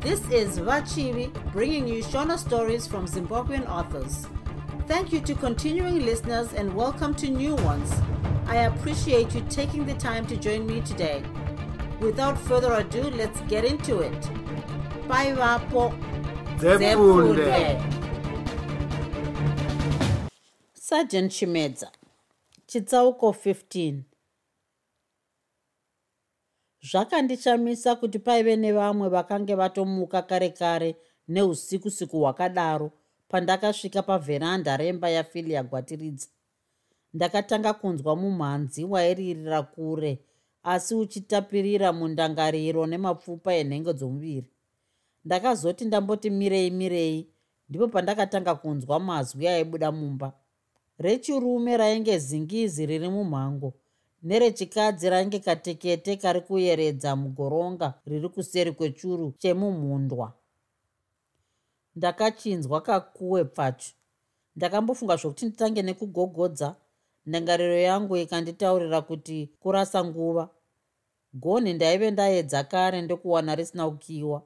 This is Vachivi bringing you Shona stories from Zimbabwean authors. Thank you to continuing listeners and welcome to new ones. I appreciate you taking the time to join me today. Without further ado, let's get into it. Bye, Vapo. Sergeant Chimedza, chitsauko 15. Zvakandishamisa kuti paive nevamwe vakange vatomuka kare kare neusikusiku hwakadaro pandakasvika pavheranda remba yafilia gwatiridza ndakatanga kunzwa mumhanzi wairirira kure asi uchitapirira mundangariro nemapfupa enhenge dzomuviri. Ndakazoti ndamboti mirei mirei ndipo pandakatanga kunzwa mazwi aibuda mumba. Rechirume rainge zingizi riri mumhango nerechikadzi rainge katekete kari kuyeredza mugoronga riri kuseri kwechuru chemumhundwa. Ndakachinzwa kakuwe pfachu ndakambofunga zvokuti nditange nekugogodza. Ndangariro yangu ikanditaurira kuti kurasa nguva. Gonhi ndaive ndaedza kare ndokuwana risina kukiwa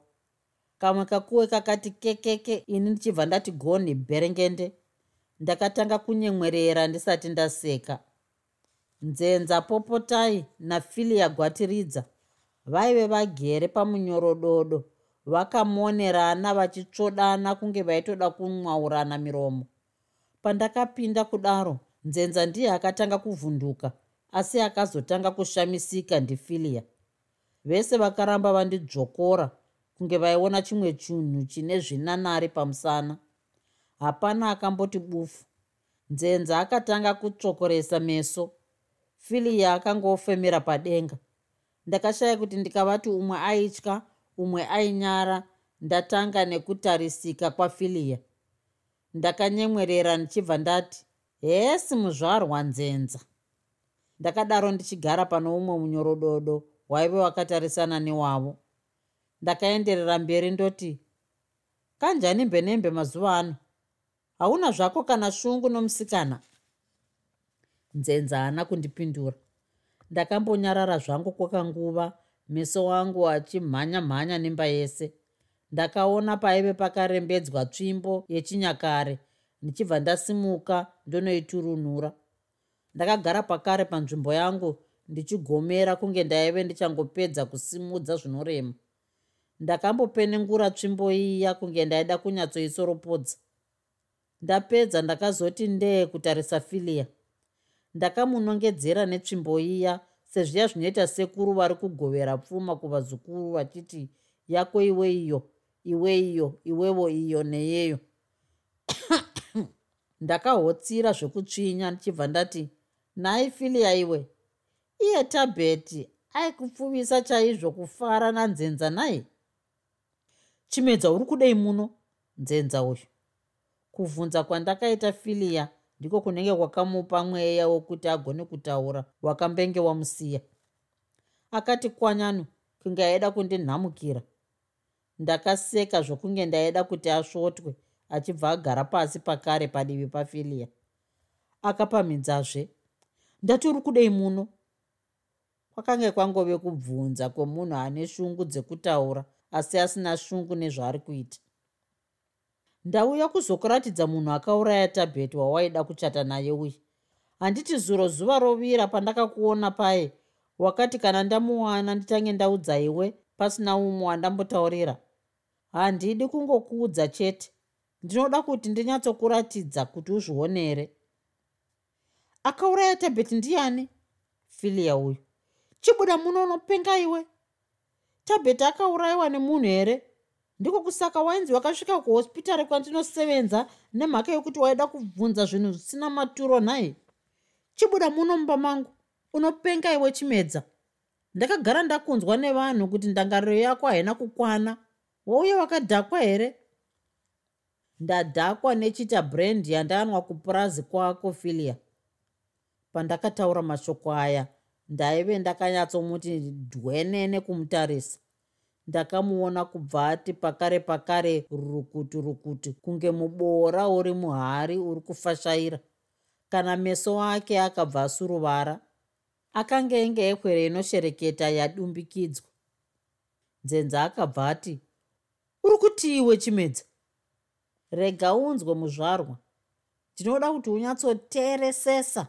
kamwe kakuwe kakati kekeke ini ndichibva ndati gonhi bherengende. Ndakatanga kunyemwerera ndisati ndaseka nzenza popotai nafilia gwatiridza vaive vagere pamunyorododo vakamonerana vachitsvodana kunge vaitoda kumwaurana miromo. Pandakapinda kudaro nzenza ndiye akatanga kuvhunduka asi akazotanga kushamisika ndifilia vese vakaramba vandidzvokora kunge vaiona chimwe chinhu chine zvinanari pamusana. Hapana akamboti bufu. Nzenza akatanga kutsvokoresa meso filia akangofemera padenga. Ndakashaya kuti ndikavati umwe aitya umwe ainyara ndatanga nekutarisika kwafilia ndakanyemwerera ndichibva ndati hesi muzvarwa nzenza. Ndakadaro ndichigara pano umwe munyorododo waive wakatarisana newavo. Ndakaenderera mberi ndoti kanjani mbenembe mazuva ano? Hauna zvako kana shungu nomusikana nzenza haana kundipindura. Ndakambonyarara zvangu kwakanguva meso wangu achimhanya mhanya nemba yese. Ndakaona paive pakarembedzwa tsvimbo yechinyakare ndichibva ndasimuka ndonoiturunura ndakagara pakare panzvimbo yangu ndichigomera kunge ndaive ndichangopedza kusimudza zvinorema. Ndakambopenengura tsvimbo iya kunge ndaida kunyatsoisoropodza ndapedza ndakazoti ndee kutarisa filia ndakamunongedzera netsvimbo iya sezviya zvinoita sekuru vari kugovera pfuma kuvazukuru vachiti yako iwe iyo iwe iyo iwevo iyo neyeyo. Ndakahotsira zvekutsvinya ndichibva ndati nhai filia iwe iye tabheti aikupfuvisa chaizvo kufara nanzenza nai? Chimedza uri kudei muno nzenza uyu? Kubvunza kwandakaita filia ndiko kunenge kwakamupa mweya wokuti agone kutaura wakambenge wamusiya akati kwanyanu kunge aida kundinhamukira. Ndakaseka zvokunge ndaida kuti asvotwe achibva agara pasi pakare padivi pafilia. Akapamhidzazve ndati uri kudei muno? Kwakange kwangove kubvunza kwomunhu ane shungu dzekutaura asi asina shungu nezvaari kuita ndauya kuzokuratidza munhu akauraya tabheti wawaida kuchata naye uyu. Handiti zuro zuva rovira pandakakuona paye. Wakati kana ndamuwana nditange ndaudza iwe pasina umwe wandambotaurira handidi kungokuudza chete. Ndinoda kuti ndinyatsokuratidza kuti uzvionere. Akauraya tabheti ndiani? Filia uyu. Chibuda muno unopenga iwe? Tabheti akaurayiwa nemunhu here ndiko kusaka wainzi wakasvika kuhospitari kwandinosevenza nemhaka yokuti waida kubvunza zvinhu zvisina maturo nhai. Chibuda muno mumba mangu unopenga iwe chimedza. Ndakagara ndakunzwa nevanhu kuti ndangariro yako haina kukwana. Wauye wakadhakwa here? Ndadhakwa nechita brand yandanwa kupurazi kwako filia. Pandakataura mashoko aya ndaive ndakanyatsomuti dhwenene kumutarisa ndakamuona kubva ati pakare pakare rukutu rukutu. Kunge muboora uri muhari uri kufashaira. Kana meso ake akabva asuruvara akanga enge ekwere inoshereketa yadumbikidzwa. Nzenza akabva ati uri kutiiwe chimedza rega unzwe muzvarwa. Ndinoda kuti unyatsoteeresesa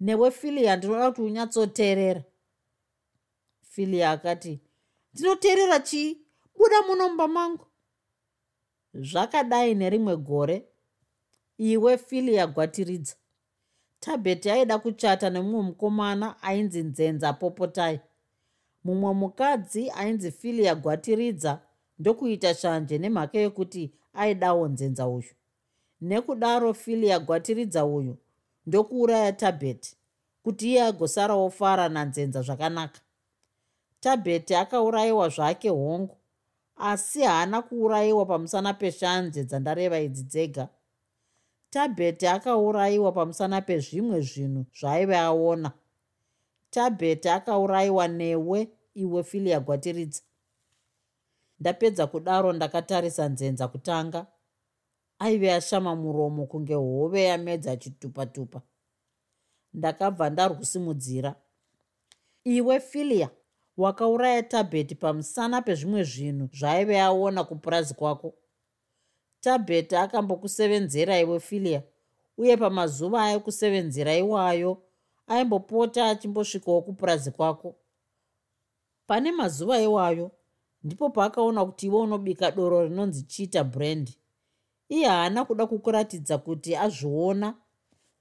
newe filia ndinoda kuti unyatsoteerera. Filia akati ndinoteerera chii buda munomba mangu. Zvakadai nerimwe gore iwe filia gwatiridza tabheti aida kuchata nemumwe mukomana ainzi nzenza popotai mumwe mukadzi ainzi filia gwatiridza ndokuita shanje nemhaka yekuti aidawo nzenza uyu. Nekudaro filia gwatiridza uyu ndokuuraya tabheti kuti iye agosarawo fara nanzenza zvakanaka tabheti akaurayiwa zvake hongu asi haana kuurayiwa pamusana peshanze dzandareva idzi dzega. Tabheti akaurayiwa pamusana pezvimwe zvinhu zvaaive aona. Tabheti akaurayiwa newe iwe filia gwatiridza. Ndapedza kudaro ndakatarisa nzenza kutanga. Aive ashama muromo kunge hove yamedza chitupa-tupa ndakabva ndarwusimudzira iwe filia wakauraya tabheti pamusana pezvimwe zvinhu zvaaive aona kupurazi kwako. Tabheti akambokusevenzera iwe filia uye pamazuva aikusevenzera iwayo aimbopota achimbosvikawo kupurazi kwako. Pane mazuva iwayo ndipo paakaona kuti iwe unobika doro rinonzi chiita brand iye haana kuda kukuratidza kuti azviona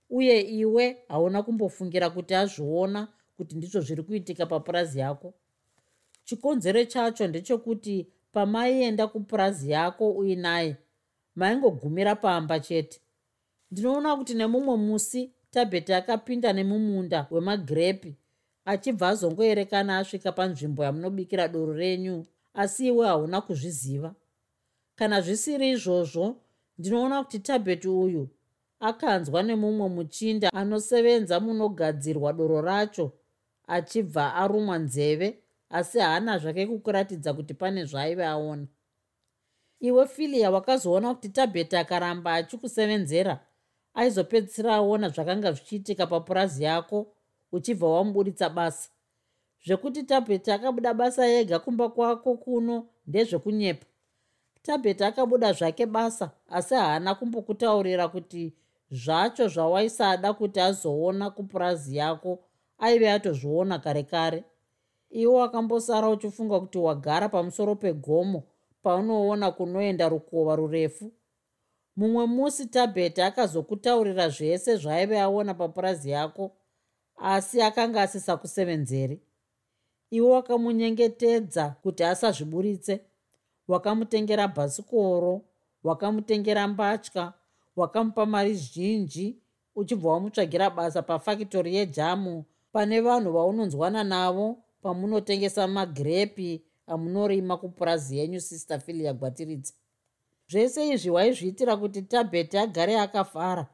uye iwe hauna kumbofungira kuti azviona kuti ndizvo zviri kuitika papurazi yako chikonzero chacho ndechekuti pamaienda kupurazi yako uinaye maingogumira pamba chete. Ndinoona kuti nemumwe musi tabheti akapinda nemumunda wemagirepi achibva azongoerekana asvika panzvimbo yamunobikira doro renyu asi iwe hauna kuzviziva. Kana zvisiri izvozvo ndinoona kuti tabheti uyu akanzwa nemumwe muchinda anosevenza munogadzirwa doro racho achibva arumwa nzeve asi haana zvake kukuratidza kuti pane zvaaive aona. Iwe filia wakazoona kuti tabheti akaramba achikusevenzera aizopedzisira aona zvakanga zvichiitika papurazi yako uchibva wamuburitsa basa. Zvekuti tabheti akabuda basa yega kumba kwako kuno ndezvekunyepa. Tabheti akabuda zvake basa asi haana kumbokutaurira kuti zvacho zvawaisada kuti azoona kupurazi yako aive atozviona kare kare iwe wakambosara uchifunga kuti wagara pamusoro pegomo paunoona kunoenda rukova rurefu. Mumwe musi tabheti akazokutaurira zvese zvaaive aona papurazi yako asi akanga asisakusevenzeri iwe wakamunyengetedza kuti asazviburitse. Wakamutengera bhasikoro wakamutengera mbatya wakamupa mari zhinji uchibva wamutsvagira basa pafakitori yejamu. Pane vanhu vaunonzwana navo pamunotengesa magirepi amunorima kupurazi yenyu sister filia gwatiridza zvese izvi waizviitira kuti tabheti agare akafara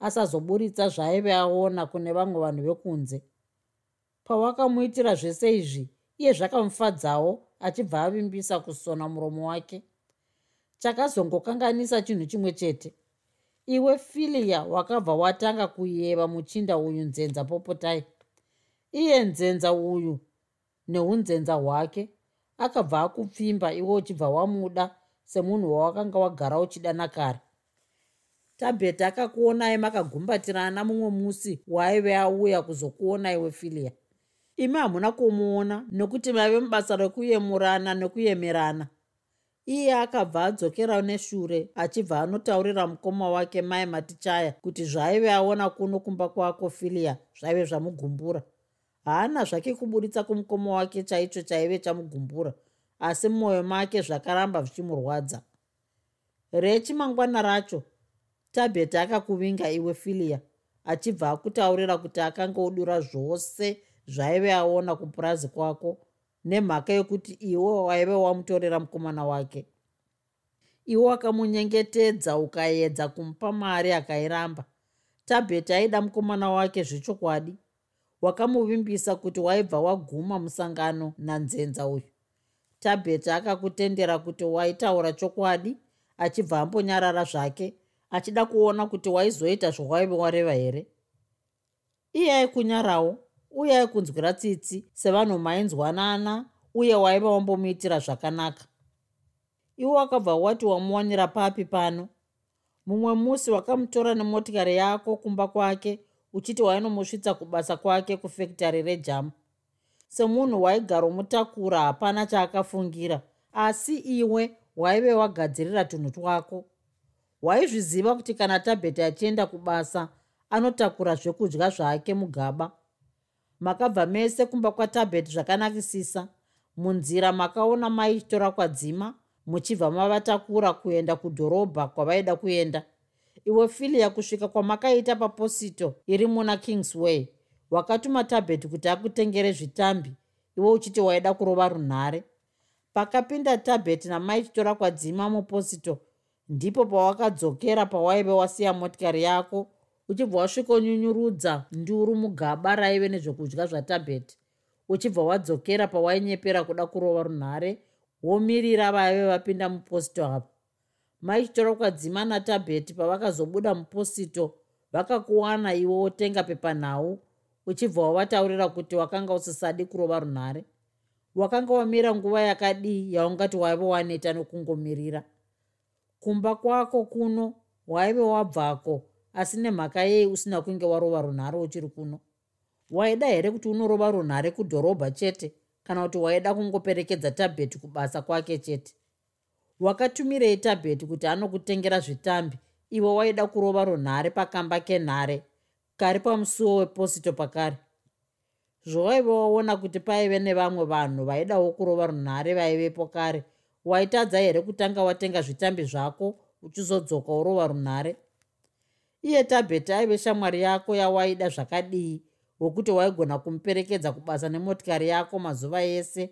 asazoburitsa zvaaive aona kune vamwe vanhu vekunze. Pawakamuitira zvese izvi iye zvakamufadzawo achibva avimbisa kusona muromo wake. Chakazongokanganisa chinhu chimwe chete. Iwe filia wakabva watanga kuyeva muchinda uyu nzenza popotai. Iye nzenza uyu neunzenza hwake akabva akupfimba iwe uchibva wamuda semunhu wawakanga wagara uchidana kare tabheti akakuonai makagumbatirana mumwe musi waaive auya kuzokuona iwe filia. Imi hamuna kumuona nokuti maive mubasa rekuyemurana nekuyemerana. Iye akabva adzokera neshure achibva anotaurira mukoma wake mai matichaya kuti zvaaive aona kuno kumba kwako filia zvaive zvamugumbura haana zvake kuburitsa kumukoma wake chaicho chaive chamugumbura asi mumwoyo make zvakaramba zvichimurwadza. Rechi mangwana racho tabheti akakuvinga iwe filia achibva akutaurira kuti akanga odura zvose zvaive aona kupurazi kwako nemhaka yekuti iwe waive wamutorera mukomana wake. Iwe wakamunyengetedza ukaedza kumupa mari akairamba. Tabheti aida mukomana wake zvechokwadi wakamuvimbisa kuti waibva waguma musangano nanzenza uyu. Tabheti akakutendera kuti waitaura chokwadi achibva ambonyarara zvake achida kuona kuti waizoita zvawaive wareva here. Iye aikunyarawo uye aikunzwira tsitsi sevanhu mainzwanana uye waiva wambomuitira zvakanaka. Iwo wakabva wati wamuwanira papi pano. Mumwe musi wakamutora nemotikari yako kumba kwake uchiti wainomusvitsa kubasa kwake kufekitari rejamu semunhu waigara mutakura hapana chaakafungira asi iwe waive wagadzirira tunhu twako. Waizviziva kuti kana tabheti achienda kubasa anotakura zvekudya zvake mugaba. Makabva mese kumba kwatabheti zvakanakisisa munzira makaona maitora kwadzima muchibva mavatakura kuenda kudhorobha kwavaida kuenda iwe filia kusvika kwamakaita paposito iri muna kingsway wakatuma tabheti kuti akutengere zvitambi iwe uchiti waida kurova runhare. Pakapinda tabheti namaichitora kwadzima muposito ndipo pawakadzokera pawaive wasiya motikari yako uchibva wasvikonyunyurudza nduru mugaba raive nezvekudya zvatabheti uchibva wadzokera pawainyepera kuda kurova runhare womirira vaive vapinda muposito apo maichitora kwadzima natabheti pavakazobuda muposito vakakuwana iwe wotenga pepanhau uchibva wavataurira kuti wakanga usisadi kurova runhare. Wakanga wamira nguva yakadii yaungati waive waneta nokungomirira. Kumba kwako kuno waive wabvako asi nemhaka yei usina kunge warova runhare uchiri kuno? Waida here kuti unorova runhare kudhorobha chete kana kuti waida kungoperekedza tabheti kubasa kwake chete wakatumirei tabheti kuti anokutengera zvitambi iwe waida kurova runhare pakamba kenhare kari pamusuwo weposito pakare. Zvowaiva waona kuti paive nevamwe vanhu vaidawo kurova runhare vaivepo kare waitadza here kutanga watenga zvitambi zvako uchizodzoka urova runhare? Iye tabheti aive shamwari yako yawaida zvakadii wokuti waigona kumuperekedza kubasa nemotikari yako mazuva ese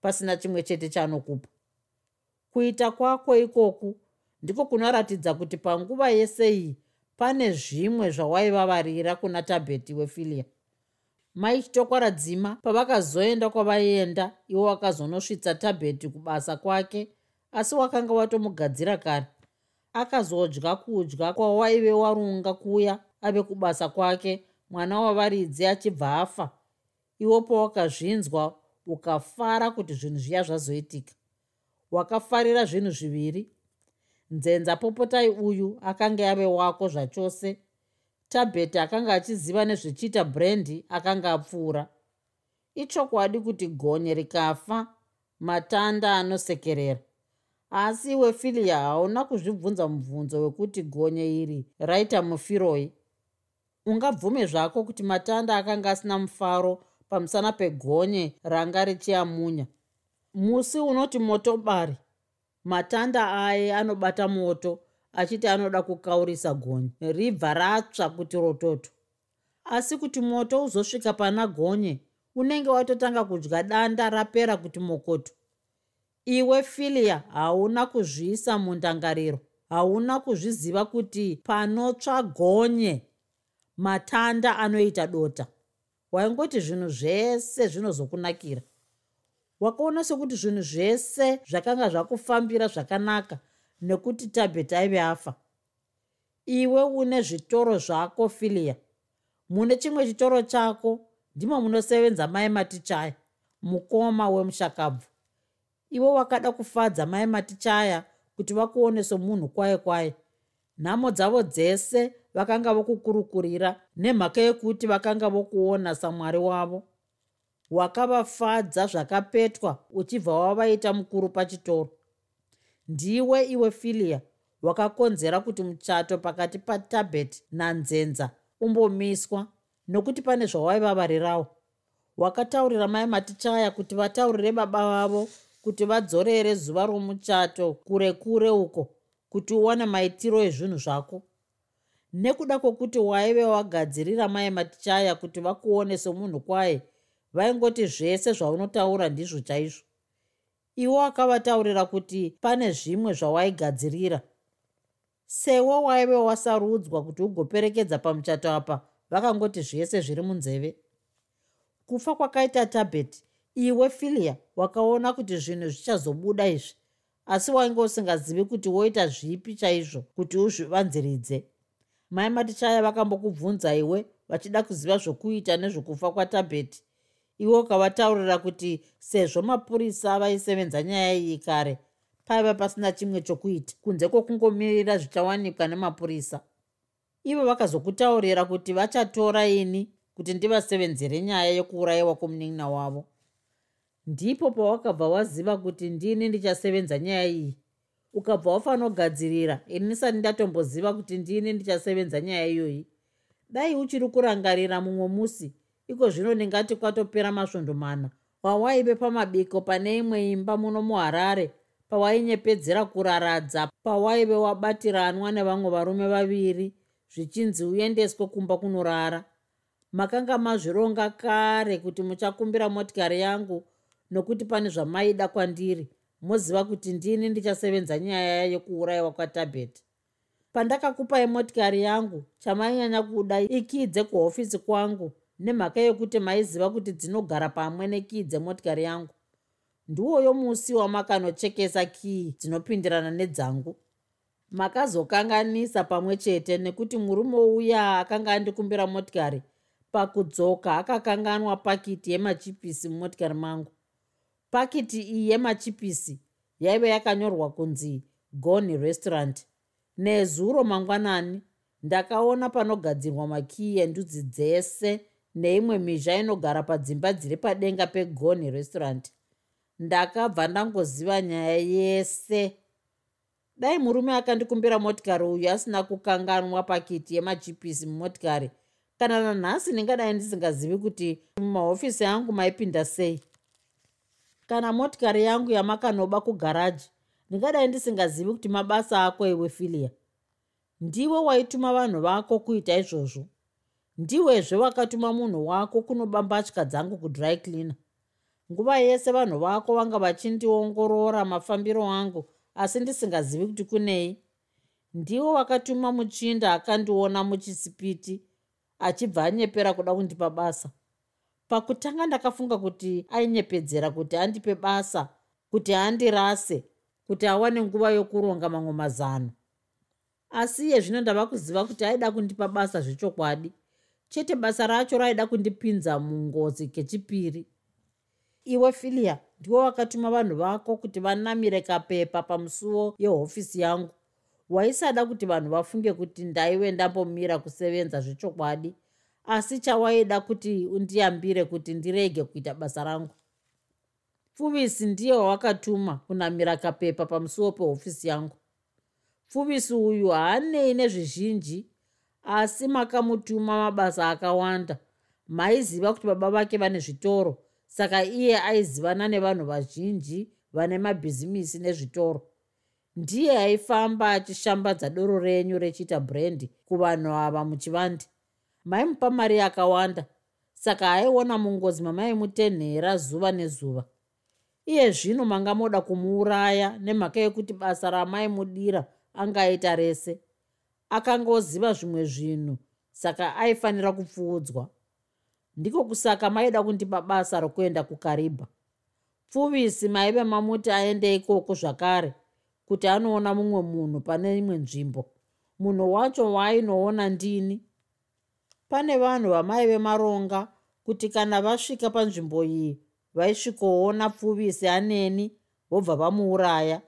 pasina chimwe chete chaanokupa kuita kwako ikoku. Ndiko kunoratidza kuti panguva yese iyi pane zvimwe zvawaivavarira kuna tabheti wefilia. Maichitokwaradzima pavakazoenda kwavaienda iwo wakazonosvitsa tabheti kubasa kwake asi wakanga watomugadzira kare. Akazodya kudya kwawaive warunga kuya ave kubasa kwake mwana wavaridzi achibva afa. Iwo pawakazvinzwa ukafara kuti zvinhu zviya zvazoitika wakafarira zvinhu zviviri. Nzenza popotai uyu akanga ave wako zvachose. Tabheti akanga achiziva nezvechiita brendi akanga apfuura. Ichokwadi kuti gonye rikafa matanda anosekerera. Asi iwe filia hauna kuzvibvunza mubvunzo wekuti gonye iri raita mufiroi. Ungabvume zvako kuti matanda akanga asina mufaro pamusana pegonye ranga richiamunya musi unoti motobari matanda aye anobata moto achiti anoda kukaurisa gonye ribva ratsva kuti rototo. Asi kuti moto uzosvika pana gonye unenge watotanga kudya danda rapera kuti mokoto. Iwe filia hauna kuzviisa mundangariro hauna kuzviziva kuti panotsva gonye matanda anoita dota. Waingoti zvinhu zvese zvinozokunakira wakaona sekuti zvinhu zvese zvakanga zvakufambira zvakanaka nekuti tabet aive afa. Iwe une zvitoro zvako filia. Mune chimwe chitoro chako ndimo munosevenza mai matichaya mukoma wemushakabvu. Iwe wakada kufadza mai matichaya kuti vakuone somunhu kwaye kwaye. Nhamo dzavo dzese vakanga vokukurukurira nemhaka yekuti vakanga vokuona samwari wavo wakavafadza zvakapetwa uchibva wavaita mukuru pachitoro. Ndiwe iwe filia wakakonzera kuti muchato pakati patabet nanzenza umbomiswa nokuti pane zvawaivavarirawo wakataurira mai matichaya kuti vataurire baba vavo kuti vadzorere zuva romuchato kure kure uko kuti uwane maitiro ezvinhu zvako. Nekuda kwokuti waive wagadzirira mai matichaya kuti vakuone somunhu kwaye vaingoti zvese zvaunotaura ndizvo chaizvo. Iwo akavataurira kuti pane zvimwe zvawaigadzirira. Sewo waive wasarudzwa kuti ugoperekedza pamuchato apa vakangoti zvese zviri munzeve. Kufa kwakaita tabet iwe filia wakaona kuti zvinhu zvichazobuda izvi asi wainge usingazivi kuti woita zvipi chaizvo kuti uzvivanziridze. Mai matichaya vakambokubvunza iwe vachida kuziva zvokuita nezvokufa kwatabheti iwe ukavataurira kuti sezvo mapurisa vaisevenza nyaya iyi kare paiva pasina chimwe chokuita kunze kwokungomirira zvichawanikwa nemapurisa. Ivo vakazokutaurira kuti vachatora ini kuti ndivasevenzere nyaya yokuurayiwa kwomunin'ina wavo. Ndipo pawakabva waziva kuti ndini ndichasevenza nyaya iyi ukabva wafanogadzirira ini ndisati ndatomboziva kuti ndini ndichasevenza nyaya iyoyi dai uchiri kurangarira mumwe musi iko zvino ndingati kwatopera masvondo mana. Wawaive pamabiko pane imwe imba muno muharare pawainyepedzera kuraradza pawaive wabatiranwa nevamwe varume vaviri zvichinzi uendeswe kumba kunorara. Makanga mazvironga kare kuti muchakumbira motikari yangu nokuti pane zvamaida kwandiri. Moziva kuti ndini ndichasevenza nyaya yokuurayiwa kwatabet pandakakupai motikari yangu chamainyanya kuda ikii dzekuhofisi kwangu nemhaka yekuti maiziva kuti dzinogara pamwe nekii dzemotikari yangu. Ndiwoyo musi wamakanochekesa kii dzinopindirana nedzangu. Makazokanganisa pamwe chete nekuti murume uya akanga andikumbira motikari pakudzoka akakanganwa pakiti yemachipisi mumotikari mangu. Pakiti iyi yemachipisi yaive yakanyorwa kunzi goni restaurant. Nezuro mangwanani ndakaona panogadzirwa makii endudzi dzese neimwe mhizha inogara padzimba dziri padenga pegoni restaurant. Ndakabva ndangoziva nyaya yese. Dai murume akandikumbira motikari uyu asina kukanganwa pakiti yemachipisi mumotikari. Kana nanhasi ndingadai ndisingazivi kuti mumahofisi angu maipinda sei. Kana motikari yangu yamakanoba kugaraji ndingadai ndisingazivi kuti mabasa ako iwe filia. Ndiwe waituma vanhu vako kuita izvozvo ndiwezve wakatuma munhu wako kunobambatya dzangu kudry cleaner. Nguva yese vanhu vako vanga vachindiongorora mafambiro angu asi ndisingazivi kuti kunei. Ndiwo wakatuma muchinda akandiona muchisipiti achibva anyepera kuda kundipa basa. Pakutanga ndakafunga kuti ainyepedzera kuti andipe basa kuti andirase kuti awane nguva yokuronga mamwe mazano. Asi iye zvino ndava kuziva kuti aida kundipa basa zvechokwadi chete basa racho raida kundipinza mungozi kechipiri. Iwe filia ndiwo wakatuma vanhu vako kuti vanamire kapepa pamusuwo yehofisi yangu. Waisada kuti vanhu vafunge kuti ndaive ndambomira kusevenza zvechokwadi asi chawaida kuti undiyambire kuti ndirege kuita basa rangu. Pfuvisi ndiye wawakatuma kunamira kapepa pamusuwo pehofisi yangu. Pfuvisi uyu haanei nezvizhinji asi makamutuma mabasa akawanda. Maiziva kuti baba vake vane zvitoro saka iye aizivana nevanhu vazhinji vane mabhizimisi nezvitoro. Ndiye aifamba achishambadza doro renyu rechiita brendi kuvanhu ava muchivandi. Maimupa mari yakawanda saka aiona mungozi mamaimutenhera zuva nezuva. Iye zvino manga moda kumuuraya nemhaka yekuti basa ramaimudira angaita rese akangoziva zvimwe zvinhu saka aifanira kupfuudzwa. Ndiko kusaka maida kundipa basa rokuenda kukaribha. Pfuvisi maive mamuti aende ikoko zvakare kuti anoona mumwe munhu pane imwe nzvimbo. Munhu wacho waainoona ndini. Pane vanhu vamaive maronga kuti kana vasvika panzvimbo iyi vaisvikoona pfuvisi aneni vobva vamuuraya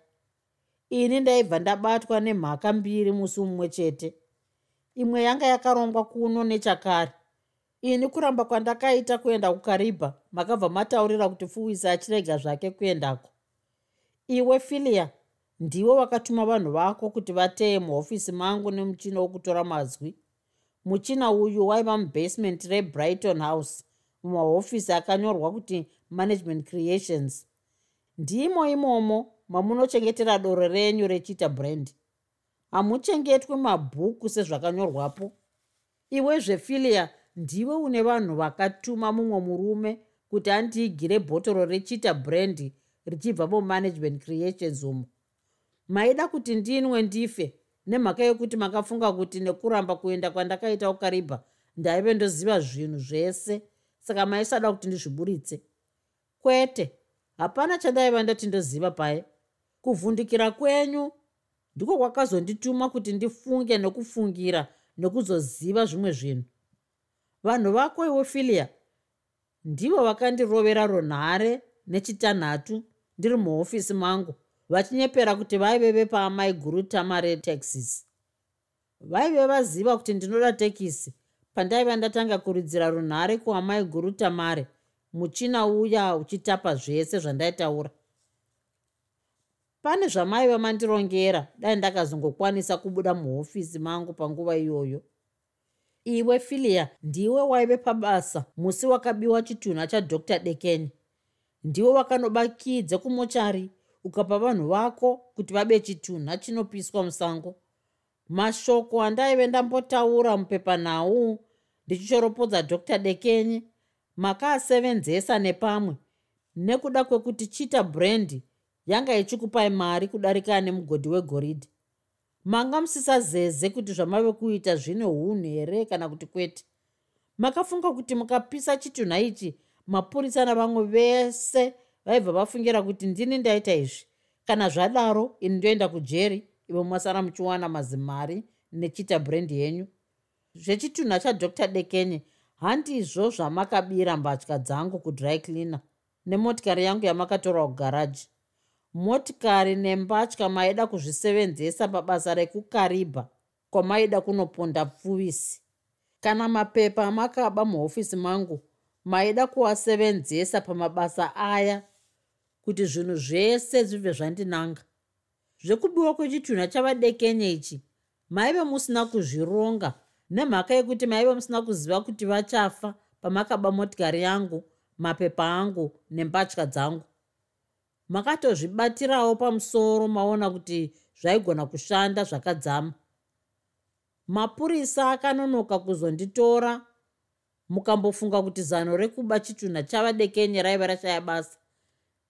ini ndaibva ndabatwa nemhaka mbiri musi mumwe chete. Imwe yanga yakarongwa kuno nechakare. Ini kuramba kwandakaita kuenda kukaribha makabva mataurira kuti pfuvisi achirega zvake kuendako. Iwe filia ndiwe wakatuma vanhu vako kuti vateye muhofisi mangu nemuchina wokutora mazwi. Muchina uyu waiva mubasement rebrighton house mumahofisi akanyorwa kuti management creations. Ndimo imomo mamunochengetera doro renyu rechiita brand. Hamuchengetwi mabhuku sezvakanyorwapo. Iwe zvefilia ndiwe une vanhu vakatuma mumwe murume kuti andiigire bhotoro rechiita brand richibva mumanagement creations umo maida kuti ndinwe ndife nemhaka yekuti makafunga kuti nekuramba kuenda kwandakaita ukaribha ndaive ndoziva zvinhu zvese. Saka maisada kuti ndizviburitse. Kwete hapana chandaiva ndati ndoziva paye kuvhundikira kwenyu ndiko kwakazondituma kuti ndifunge nokufungira nokuzoziva zvimwe zvinhu. Vanhu vako iwe filia ndivo vakandirovera runhare nechitanhatu ndiri muhofisi mangu vachinyepera kuti vaive vepaamai guru tamare texas. Vaive vaziva kuti ndinoda tekisi pandaiva ndatanga kuridzira runhare kuamai guru tamare muchina uya uchitapa zvese zvandaitaura pane zvamaiva mandirongera. Dai ndakazongokwanisa kubuda muhofisi mangu panguva iyoyo. Iwe filia ndiwe waive pabasa. Musi wakabiwa chitunha chadr dekeni. Ndiwe wakanobakidze kumochari ukapa vanhu vako kuti vabe chitunha chinopiswa musango. Mashoko andaive ndambotaura mupepanhau ndichichoropodza dr dekeni. Makaasevenzesa nepamwe. Nekuda kwekuti chita brandi yanga ichikupai mari kudarika nemugodhi wegoridhe. Manga musisazeze kuti zvamave kuita zvine unhu here kana kuti kwete. Makafunga kuti mukapisa chitunha ichi mapurisa navamwe vese vaibva vafungira kuti ndini ndaita izvi. Kana zvadaro ini ndoenda kujeri ivo masara muchiwana mazimari nechita brendi yenyu. Zvechitunha chadr dekenye handizvo zvamakabira mbatya dzangu kudry cleaner nemotikari yangu yamakatora kugaraji motikari nembatya maida kuzvisevenzesa pabasa rekukaribha kwamaida kunoponda pfuvisi kana mapepa amakaba muhofisi mangu maida kuasevenzesa pamabasa aya kuti zvinhu zvese zvibve zvandinanga. Zvekubiwa kwechitunha chavadekenye ichi maive musina kuzvironga nemhaka yekuti maive musina kuziva kuti vachafa pamakaba motikari yangu mapepa angu nembatya dzangu makatozvibatirawo pamusoro maona kuti zvaigona kushanda zvakadzama. Mapurisa akanonoka kuzonditora mukambofunga kuti zano rekuba chitunha chavadekenye raiva rashaya basa.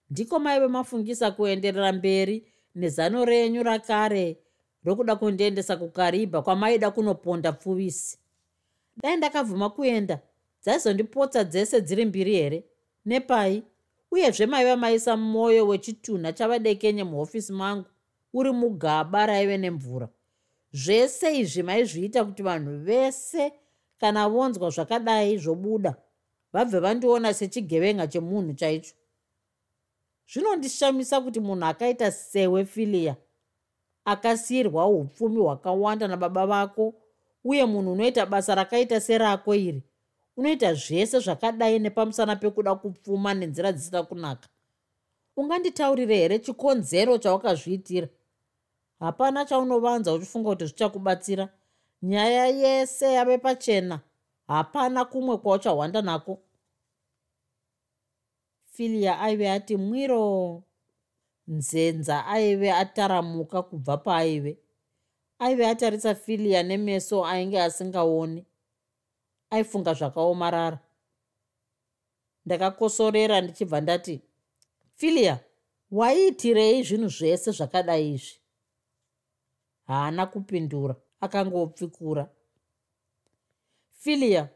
Ndiko maive mafungisa kuenderera mberi nezano renyu rakare rokuda kundiendesa kukaribha kwamaida kunoponda pfuvisi. Dai ndakabvuma kuenda dzaizondipotsa dzese dziri mbiri here? Nepai uyezve maiva maisa mwoyo wechitunha chavadekenye muhofisi mangu uri mugaba raive nemvura. Zvese izvi maizviita kuti vanhu vese kana vonzwa zvakadai zvobuda vabve vandiona sechigevenga chemunhu chaicho. Zvinondishamisa kuti munhu akaita sewe filia akasiyirwa upfumi hwakawanda nababa vako uye munhu unoita basa rakaita serako iri unoita zvese zvakadai nepamusana pekuda kupfuma nenzira dzisina kunaka. Unganditaurire here chikonzero chawakazviitira? Hapana chaunovanza uchifunga kuti zvichakubatsira. Nyaya yese yave pachena. Hapana kumwe kwauchahwanda nako. Filia aive ati mwiro. Nzenza aive ataramuka kubva paaive. Aive atarisa filia nemeso ainge asingaoni aifunga zvakaomarara. Ndakakosorera ndichibva ndati filia waiitirei zvinhu zvese zvakadai izvi? Haana kupindura akangopfikura. Filia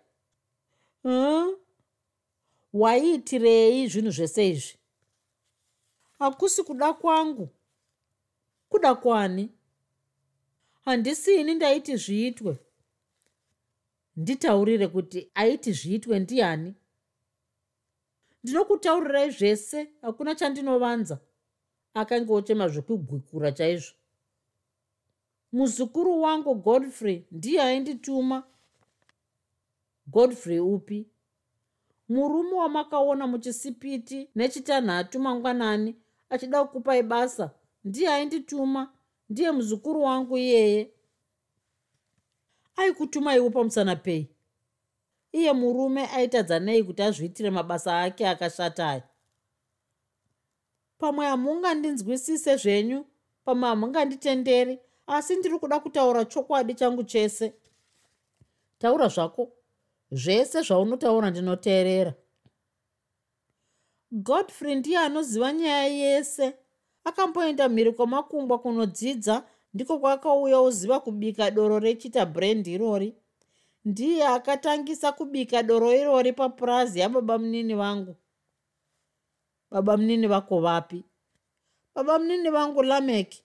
huh? waiitirei zvinhu zvese izvi? Hakusi kuda kwangu. Kuda kwani? Handisini ndaiti zviitwe nditaurire kuti aiti zviitwe ndiani? Ndinokutaurirai zvese hakuna chandinovanza. Akange ochema zvekugwikura chaizvo. Muzukuru wangu godfrey ndiye aindituma. Godfrey upi? Murume wamakaona muchisipiti nechitanhatu mangwanani achida kukupai basa ndiye aindituma. Ndiye muzukuru wangu iyeye aikutumaiwo pamusana pei? Iye murume aitadzanei kuti azviitire mabasa ake akashata aya pamwe hamungandinzwisise zvenyu pamwe hamunganditenderi asi ndiri kuda kutaura chokwadi changu chese. Taura zvako zvese zvaunotaura ndinoteerera. Godfrey ndiye anoziva nyaya yese. Akamboenda mhiri kwamakungwa kunodzidza ndiko kwakauya uziva kubika doro rechita brand irori. Ndiye akatangisa kubika doro irori papurazi yababa munini vangu baba munini vako vapi? Baba munini vangu lamek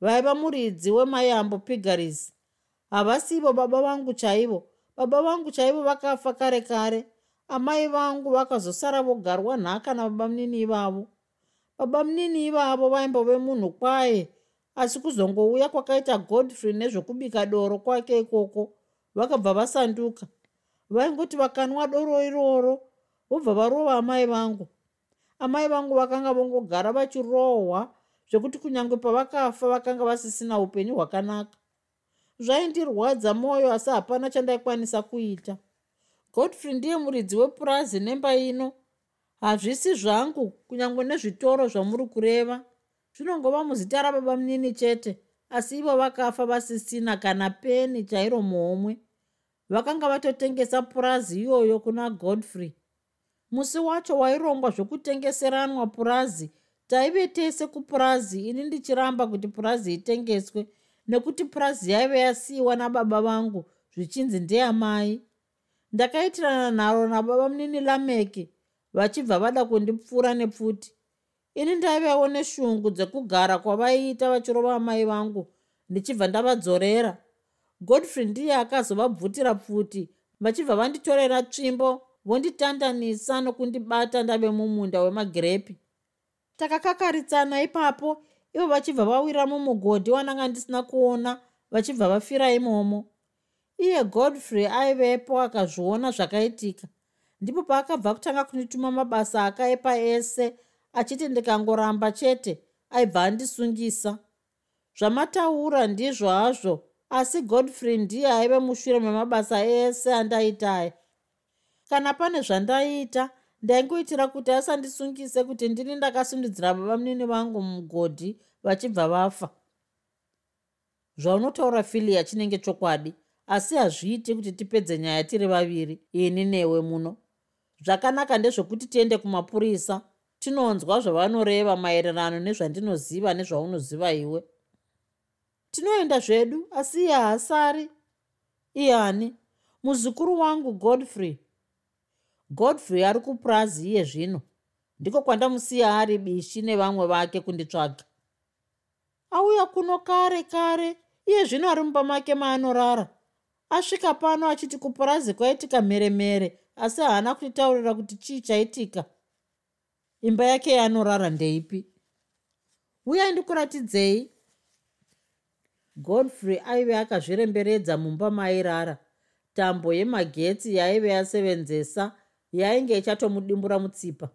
vaiva muridzi wemayambo pigaris. Havasivo baba vangu chaivo. Baba vangu chaivo vakafa kare kare. Amai vangu vakazosara vogarwa nhaka nababa munini ivavo. Baba munini ivavo vaimbove munhu kwaye asi kuzongouya kwakaita godfrey nezvekubika doro kwake ikoko vakabva vasanduka. Vaingoti vakanwa doro iroro vobva varova amai vangu. Amai vangu vakanga vongogara vachirohwa zvekuti kunyange pavakafa vakanga vasisina upenyu hwakanaka. Zvaindirwadza mwoyo asi hapana chandaikwanisa kuita. Godfrey ndiye muridzi wepurazi nemba ino. Hazvisi zvangu kunyange nezvitoro zvamuri kureva zvinongova muzita rababa munini chete asi ivo vakafa vasisina kana peni chairo muhomwe. Vakanga vatotengesa purazi iyoyo kuna godfrey. Musi wacho wairongwa zvokutengeseranwa purazi. Taive tese kupurazi ini ndichiramba kuti purazi itengeswe nekuti purazi yaive yasiyiwa nababa vangu zvichinzi ndeyamai ndakaitirana nharo nababa munini lameki vachibva vada kundipfuura nepfuti ini ndaivewo neshungu dzekugara kwavaiita vachirova amai vangu ndichibva ndavadzorera. Godfrey ndiye akazovabvutira pfuti vachibva vanditorera tsvimbo vonditandanisa nokundibata ndave mumunda wemagirepi. Takakakaritsana ipapo ivo vachibva vawira mumugodhi wananga ndisina kuona vachibva vafira imomo. Iye godfrey aivepo akazviona zvakaitika. Ndipo paakabva kutanga kundituma mabasa akaipa ese achiti ndikangoramba chete aibva andisungisa. Zvamataura ndizvo hazvo asi godfrey ndiye aive mushure memabasa ese andaitaya kana pane zvandaita ndaingoitira kuti asandisungise kuti ndini ndakasundidzira baba munini vangu mumugodhi vachibva vafa. Zvaunotaura filia chinenge chokwadi asi hazviiti kuti tipedze nyaya tiri vaviri ini newe muno. Zvakanaka ndezvekuti tiende kumapurisa tinonzwa zvavanoreva maererano nezvandinoziva nezvaunoziva iwe. Tinoenda zvedu asi iye haasari iyani muzukuru wangu godfrey. Godfrey ari kupurazi iye zvino. Ndiko kwandamusiya ari bishi nevamwe vake kunditsvaga auya kuno kare kare. Iye zvino ari mumba make maanorara. Asvika pano achiti kupurazi kwaitika mheremhere asi haana kutitaurira kuti chii chaitika imba yake yaanorara ndeipi? Uyai ndikuratidzei. Godfrey aive akazviremberedza mumba mairara. Tambo yemagetsi yaaive yasevenzesa yainge ichatomudimbura mutsipa.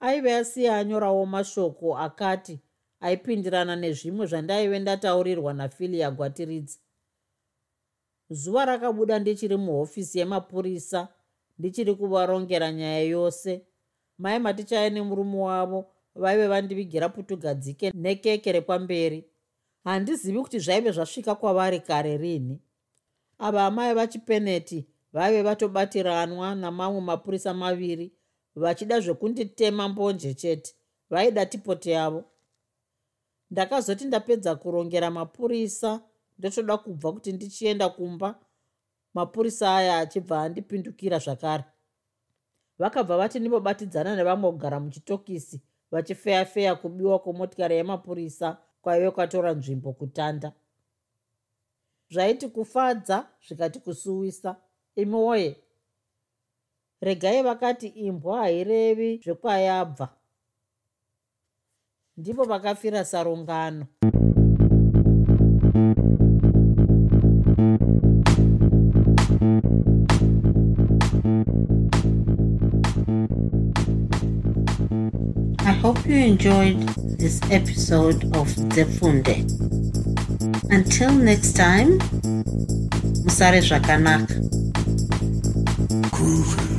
Aive asiya anyorawo mashoko akati aipindirana nezvimwe zvandaive ndataurirwa nafilia gwatiridzi zuva rakabuda ndichiri muhofisi yemapurisa ndichiri kuvarongera nyaya yose mai matichaya nemurume wavo vaive vandivigira putugadzike nekeke repamberi. Handizivi kuti zvaive zvasvika kwavari kare rini. Ava amai vachipeneti vaive vatobatiranwa namamwe mapurisa maviri vachida zvekunditema mbonje chete. Vaida tipoti yavo. Ndakazoti ndapedza kurongera mapurisa ndotoda kubva kuti ndichienda kumba. Mapurisa aya achibva andipindukira zvakare vakabva vati ndimobatidzana nevamwe kugara muchitokisi vachifeyafeya kubiwa kwemotikari yemapurisa kwaive kwatora nzvimbo kutanda. Zvaiti kufadza zvikati kusuwisa. Imi woye regai vakati imbwa hairevi zvekwayabva. Ndipo vakafira sarungano you enjoyed this episode of Zefunde. Until next time, Musare. Groovy. Groovy.